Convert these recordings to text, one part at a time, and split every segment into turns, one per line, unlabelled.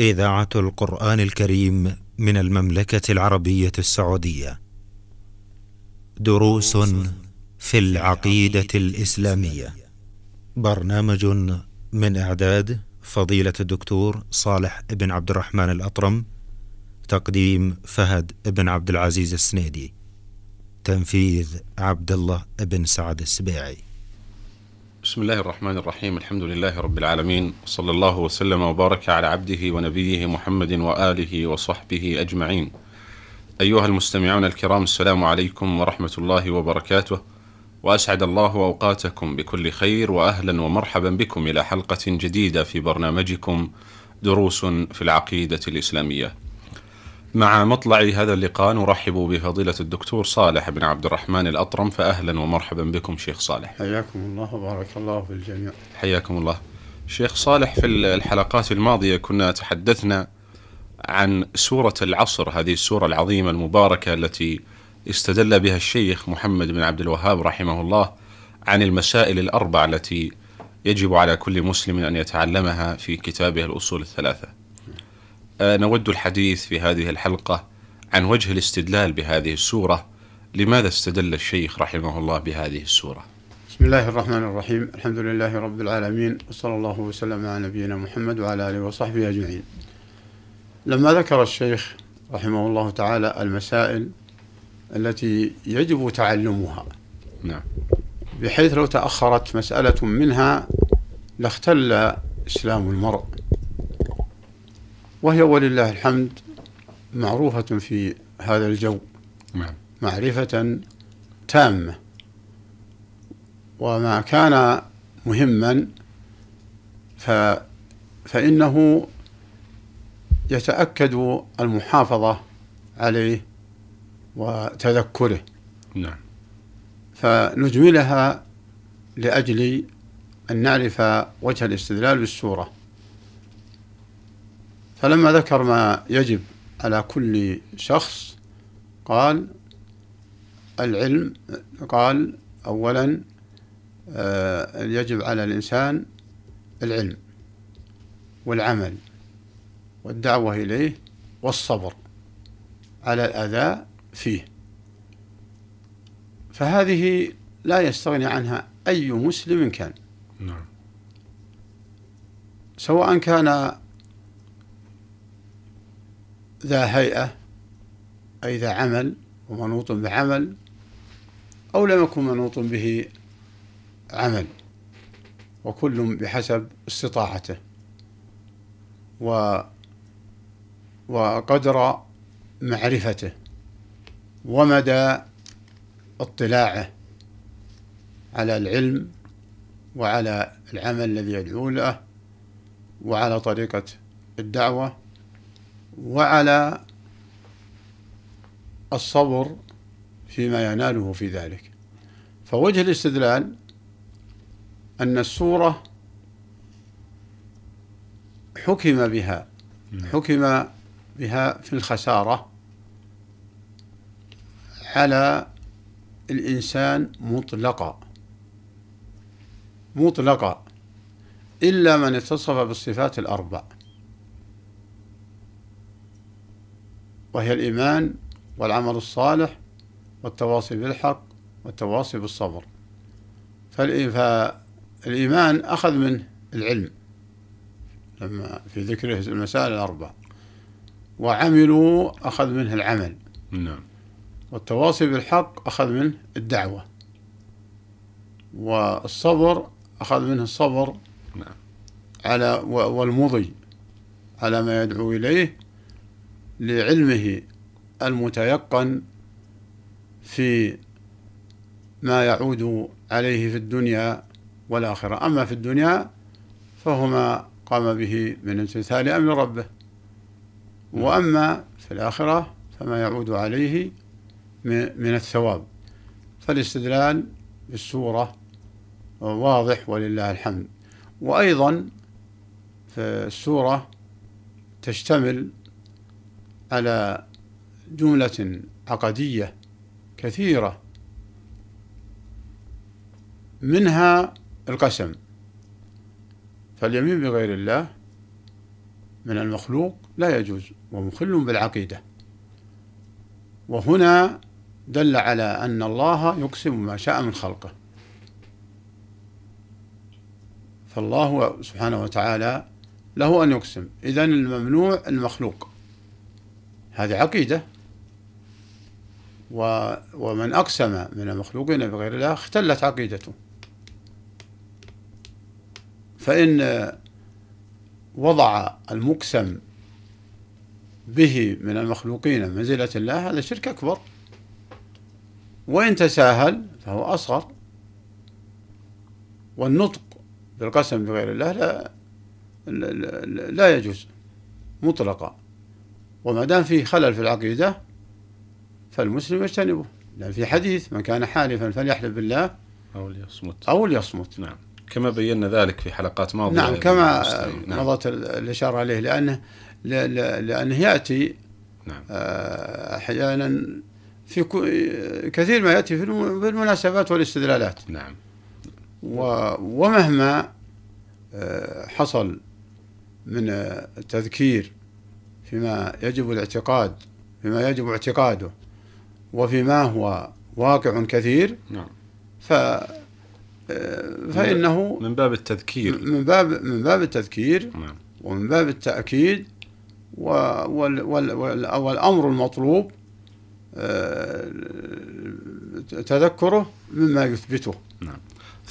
إذاعة القرآن الكريم من المملكة العربية السعودية. دروس في العقيدة الإسلامية. برنامج من إعداد فضيلة الدكتور صالح بن عبد الرحمن الأطرم. تقديم فهد بن عبد العزيز السنيدي. تنفيذ عبد الله بن سعد السبيعي.
بسم الله الرحمن الرحيم الحمد لله رب العالمين صلى الله وسلم وبارك على عبده ونبيه محمد وآله وصحبه أجمعين أيها المستمعون الكرام السلام عليكم ورحمة الله وبركاته وأسعد الله أوقاتكم بكل خير وأهلا ومرحبا بكم إلى حلقة جديدة في برنامجكم دروس في العقيدة الإسلامية مع مطلع هذا اللقاء نرحب بفضيلة الدكتور صالح بن عبد الرحمن الأطرم فأهلا ومرحبا بكم شيخ صالح.
حياكم الله وبارك الله في الجميع.
حياكم الله. شيخ صالح في الحلقات الماضية كنا تحدثنا عن سورة العصر هذه السورة العظيمة المباركة التي استدل بها الشيخ محمد بن عبد الوهاب رحمه الله عن المسائل الأربع التي يجب على كل مسلم أن يتعلمها في كتابه الأصول الثلاثة. نود الحديث في هذه الحلقة عن وجه الاستدلال بهذه السورة. لماذا استدل الشيخ رحمه الله بهذه السورة؟
بسم الله الرحمن الرحيم. الحمد لله رب العالمين وصلى الله وسلم على نبينا محمد وعلى آله وصحبه أجمعين. لما ذكر الشيخ رحمه الله تعالى المسائل التي يجب تعلمها
نعم.
بحيث لو تأخرت مسألة منها لاختل إسلام المرء. وهي ولله الحمد معروفة في هذا الجو
نعم.
معرفة تامة. وما كان مهما ف فإنه يتأكد المحافظة عليه وتذكره.
نعم.
فنجملها لأجل أن نعرف وجه الاستدلال بالسورة. فلما ذكر ما يجب على كل شخص قال العلم قال أولا آه، يجب على الإنسان العلم والعمل والدعوة إليه والصبر على الأذى فيه. فهذه لا يستغني عنها أي مسلم كان.
نعم.
سواء كان ذا هيئة أي ذا عمل ومنوط بعمل أو لم يكن منوط به عمل وكل بحسب استطاعته. و وقدر معرفته ومدى اطلاعه على العلم وعلى العمل الذي يدعو له وعلى طريقة الدعوة. وعلى الصبر فيما يناله في ذلك. فوجه الاستدلال أن السورة حكم بها حكم بها في الخسارة على الإنسان مطلقا مطلقا إلا من اتصف بالصفات الأربع. وهي الإيمان والعمل الصالح والتواصي بالحق والتواصي بالصبر. فالإيمان أخذ منه العلم. لما في ذكره المسائل الأربع. وعملوا أخذ منه العمل.
نعم.
والتواصي بالحق أخذ منه الدعوة. والصبر أخذ منه الصبر
نعم.
على والمضي على ما يدعو إليه لعلمه المتيقن في ما يعود عليه في الدنيا والآخرة. أما في الدنيا فهو ما قام به من امتثال أمر ربه. وأما في الآخرة فما يعود عليه من الثواب. فالاستدلال بالسورة واضح ولله الحمد. وأيضا في السورة تشتمل على جملة عقدية كثيرة. منها القسم. فاليمين بغير الله من المخلوق لا يجوز ومخل بالعقيدة. وهنا دل على أن الله يقسم ما شاء من خلقه. فالله سبحانه وتعالى له أن يقسم. إذن الممنوع المخلوق. هذه عقيدة. ومن أقسم من المخلوقين بغير الله اختلت عقيدته. فإن وضع المقسم به من المخلوقين منزلة الله هذا شرك أكبر. وإن تساهل فهو أصغر. والنطق بالقسم بغير الله لا لا يجوز مطلقا. وما دام فيه خلل في العقيدة فالمسلم يجتنبه. لأن في حديث من كان حالفا فليحلف بالله
أو ليصمت.
أو ليصمت.
نعم. كما بينا ذلك في حلقات ماضية
نعم كما نعم. مضت الإشارة عليه. لأنه لأنه يأتي نعم. آه، أحيانا في كثير ما يأتي في المناسبات والاستدلالات.
نعم.
ومهما آه، حصل من التذكير فيما يجب الاعتقاد فيما يجب اعتقاده وفيما هو واقع كثير
نعم.
ف فإنه
من باب التذكير.
من باب من باب التذكير نعم. ومن باب التأكيد وال وال والأمر المطلوب آه، تذكره مما يثبته.
نعم.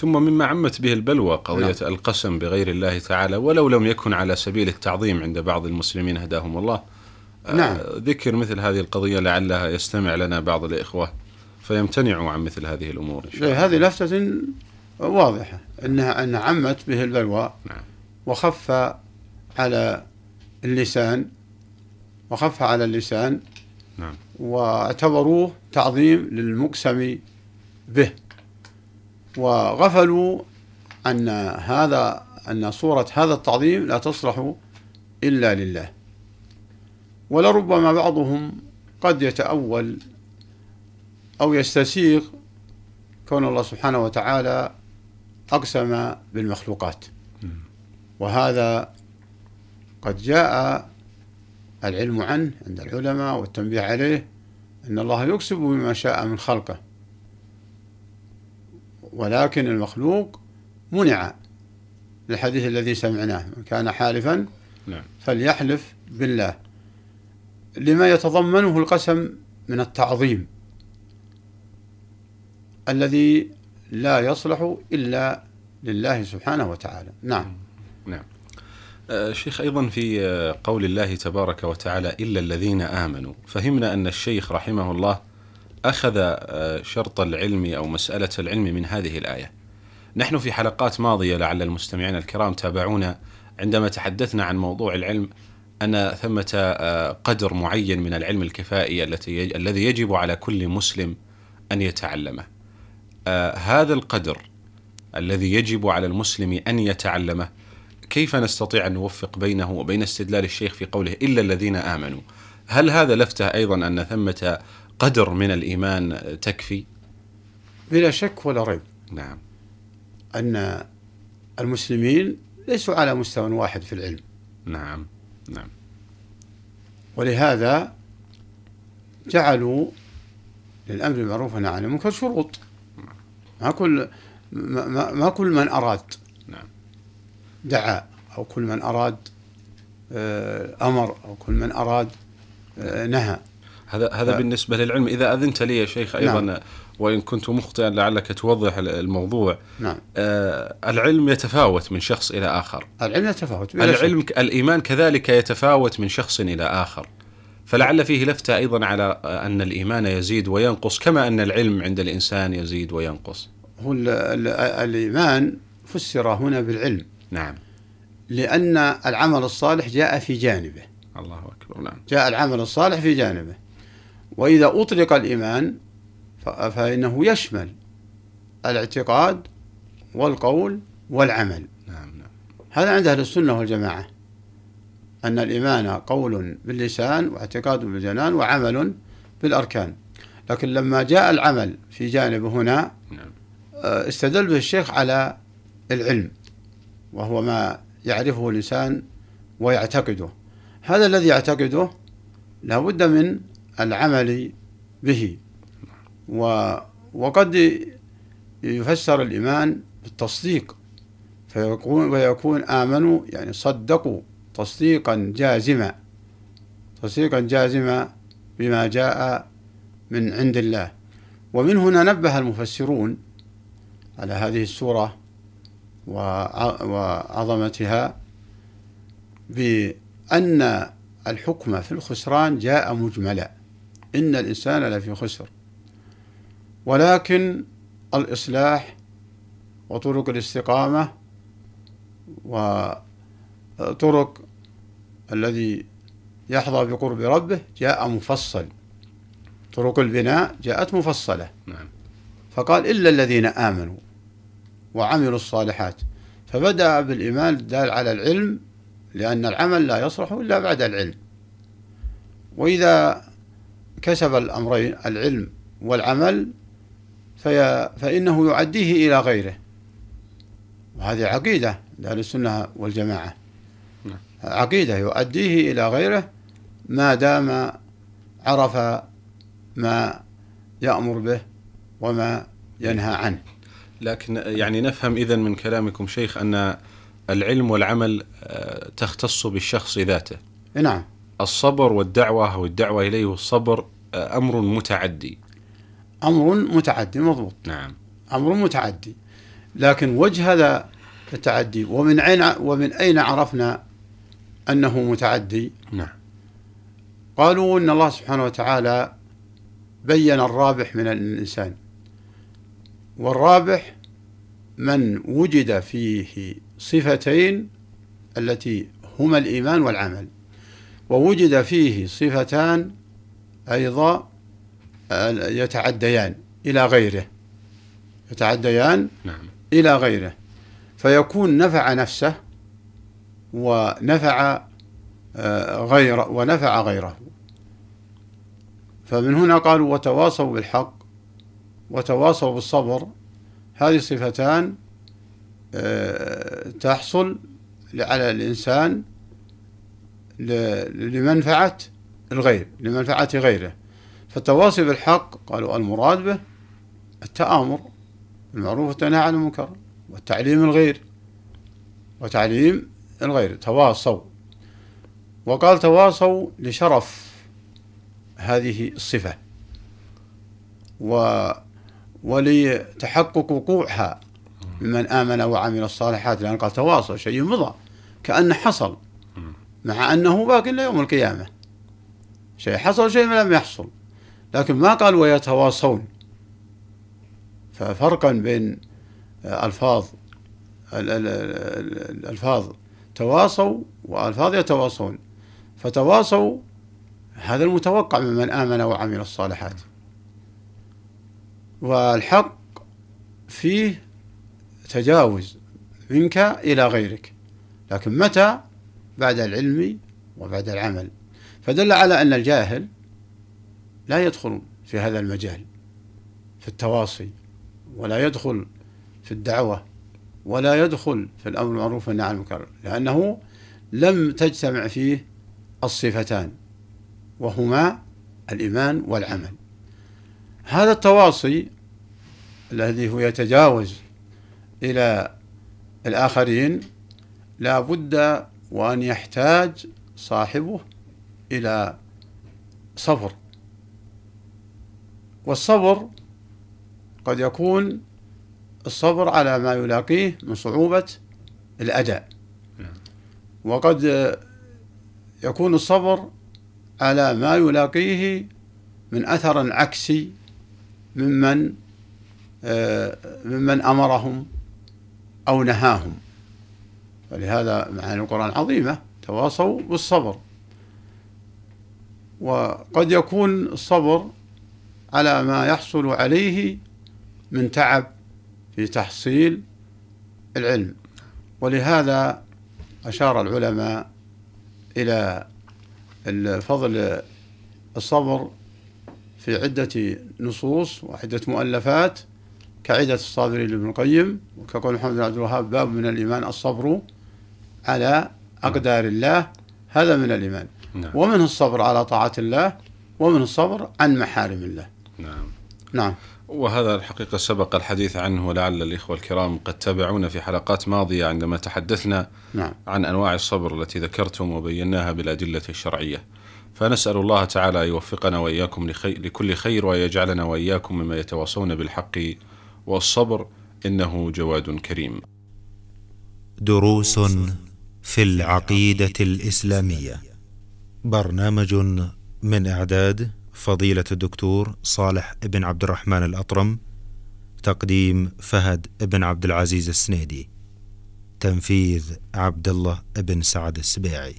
ثم مما عمت به البلوى قضية نعم. القسم بغير الله تعالى ولو لم يكن على سبيل التعظيم عند بعض المسلمين هداهم الله
آه، نعم.
ذكر مثل هذه القضية لعلها يستمع لنا بعض الإخوة فيمتنعوا عن مثل هذه الأمور إن
شاء الله. هذه لفتة واضحة أنها أن عمت به البلوى
نعم.
وخف على اللسان وخف على اللسان
نعم.
واعتبروه تعظيم للمقسم به وغفلوا أن هذا أن صورة هذا التعظيم لا تصلح إلا لله. ولربما بعضهم قد يتأول أو يستسيغ كون الله سبحانه وتعالى أقسم بالمخلوقات. وهذا قد جاء العلم عنه عند العلماء والتنبيه عليه أن الله يقسم بما شاء من خلقه. ولكن المخلوق منع الحديث الذي سمعناه من كان حالفا
نعم.
فليحلف بالله. لما يتضمنه القسم من التعظيم الذي لا يصلح إلا لله سبحانه وتعالى. نعم.
نعم. آه، شيخ أيضا في آه، قول الله تبارك وتعالى إلا الذين آمنوا. فهمنا أن الشيخ رحمه الله أخذ آه، شرط العلم أو مسألة العلم من هذه الآية. نحن في حلقات ماضية لعل المستمعين الكرام تابعونا عندما تحدثنا عن موضوع العلم أن ثمة قدر معين من العلم الكفائي التي الذي يجب على كل مسلم أن يتعلمه. هذا القدر الذي يجب على المسلم أن يتعلمه كيف نستطيع أن نوفق بينه وبين استدلال الشيخ في قوله إلا الذين آمنوا؟ هل هذا لفته أيضا أن ثمة قدر من الإيمان تكفي؟
بلا شك ولا ريب.
نعم.
أن المسلمين ليسوا على مستوى واحد في العلم.
نعم نعم.
ولهذا جعلوا للأمر بالمعروف والنهي عن المنكر شروط. ما كل ما, ما كل من أراد
نعم.
دعا أو كل من أراد آه، أمر أو كل من أراد آه، نهى.
هذا هذا ف... بالنسبة للعلم. إذا أذنت لي يا شيخ أيضا نعم. وإن كنت مخطئا لعلك توضح الموضوع.
نعم.
آه العلم يتفاوت من شخص إلى آخر.
العلم يتفاوت
العلم شك. الإيمان كذلك يتفاوت من شخص إلى آخر. فلعل فيه لفتة أيضا على أن الإيمان يزيد وينقص كما أن العلم عند الإنسان يزيد وينقص.
هو الإيمان فسر هنا بالعلم.
نعم.
لأن العمل الصالح جاء في جانبه.
الله أكبر. نعم.
جاء العمل الصالح في جانبه. وإذا أطلق الإيمان فإنه يشمل الاعتقاد والقول والعمل.
نعم نعم.
هذا عند أهل السنة والجماعة أن الإيمان قول باللسان واعتقاد بالجنان وعمل بالأركان. لكن لما جاء العمل في جانب هنا
نعم.
آه، استدل به الشيخ على العلم وهو ما يعرفه الإنسان ويعتقده. هذا الذي يعتقده لا بد من العمل به. و وقد يفسر الإيمان بالتصديق. فيكون ويكون آمنوا يعني صدقوا تصديقا جازما. تصديقا جازما بما جاء من عند الله. ومن هنا نبه المفسرون على هذه السورة وعظمتها بأن الحكم في الخسران جاء مجملا. إن الإنسان لفي خسر. ولكن الإصلاح وطرق الاستقامة وطرق الذي يحظى بقرب ربه جاء مفصل. طرق البناء جاءت مفصلة.
نعم.
فقال إلا الذين آمنوا وعملوا الصالحات. فبدأ بالإيمان الدال على العلم لأن العمل لا يصلح إلا بعد العلم. وإذا كسب الأمرين العلم والعمل في فإنه يعديه إلى غيره. وهذه عقيدة لأهل السنة والجماعة.
نعم.
عقيدة يؤديه إلى غيره ما دام عرف ما يأمر به وما ينهى عنه.
لكن يعني نفهم إذا من كلامكم شيخ أن العلم والعمل آه، تختص بالشخص ذاته.
نعم.
الصبر والدعوة والدعوة إليه والصبر آه، أمر متعدي.
أمر متعدي مضبوط.
نعم.
أمر متعدي. لكن وجه هذا التعدي ومن أين ومن أين عرفنا أنه متعدي؟
نعم.
قالوا إن الله سبحانه وتعالى بين الرابح من الإنسان. والرابح من وجد فيه صفتين التي هما الإيمان والعمل. ووجد فيه صفتان أيضا يتعديان إلى غيره. يتعديان
نعم.
إلى غيره. فيكون نفع نفسه ونفع آه، غير ونفع غيره. فمن هنا قالوا وتواصوا بالحق وتواصوا بالصبر. هذه صفتان آه، تحصل على الإنسان لمنفعة الغير لمنفعة غيره. فالتواصي بالحق قالوا المراد به التآمر بالمعروف والتنهي عن المنكر والتعليم الغير وتعليم الغير تواصوا. وقال تواصوا لشرف هذه الصفة و ولتحقق وقوعها. ممن آمن وعمل الصالحات لأن قال تواصوا شيء مضى كأنه حصل. مع أنه باق إلى يوم القيامة. شيء حصل شيء لم يحصل. لكن ما قال ويتواصون. ففرقا بين ألفاظ الألفاظ تواصوا وألفاظ يتواصون. فتواصوا هذا المتوقع ممن آمن وعمل الصالحات. والحق فيه تجاوز منك إلى غيرك. لكن متى؟ بعد العلم وبعد العمل. فدل على أن الجاهل لا يدخل في هذا المجال في التواصي ولا يدخل في الدعوة ولا يدخل في الأمر المعروف والنهي عن المنكر لأنه لم تجتمع فيه الصفتان وهما الإيمان والعمل. هذا التواصي الذي هو يتجاوز إلى الآخرين لا بد وأن يحتاج صاحبه إلى صبر. والصبر قد يكون الصبر على ما يلاقيه من صعوبة الأداء. وقد يكون الصبر على ما يلاقيه من أثر عكسي ممن ممن أمرهم أو نهاهم. ولهذا معاني القرآن عظيمة تواصوا بالصبر. وقد يكون الصبر على ما يحصل عليه من تعب في تحصيل العلم. ولهذا أشار العلماء إلى فضل الصبر في عدة نصوص وعدة مؤلفات كعدة الصابرين لابن القيم وكقول محمد بن عبد الوهاب باب من الإيمان الصبر. على أقدار الله هذا من الإيمان.
نعم.
ومنه الصبر على طاعة الله ومنه الصبر عن محارم الله.
نعم.
نعم.
وهذا الحقيقة سبق الحديث عنه ولعل الإخوة الكرام قد تابعونا في حلقات ماضية عندما تحدثنا
نعم.
عن أنواع الصبر التي ذكرتم وبيناها بالأدلة الشرعية. فنسأل الله تعالى أن يوفقنا وإياكم لخي... لكل خير ويجعلنا وإياكم مما يتواصون بالحق. والصبر إنه جواد كريم.
دروس في العقيدة الإسلامية. برنامج من إعداد فضيلة الدكتور صالح بن عبد الرحمن الأطرم تقديم فهد بن عبد العزيز السنيدي تنفيذ عبد الله بن سعد السبيعي.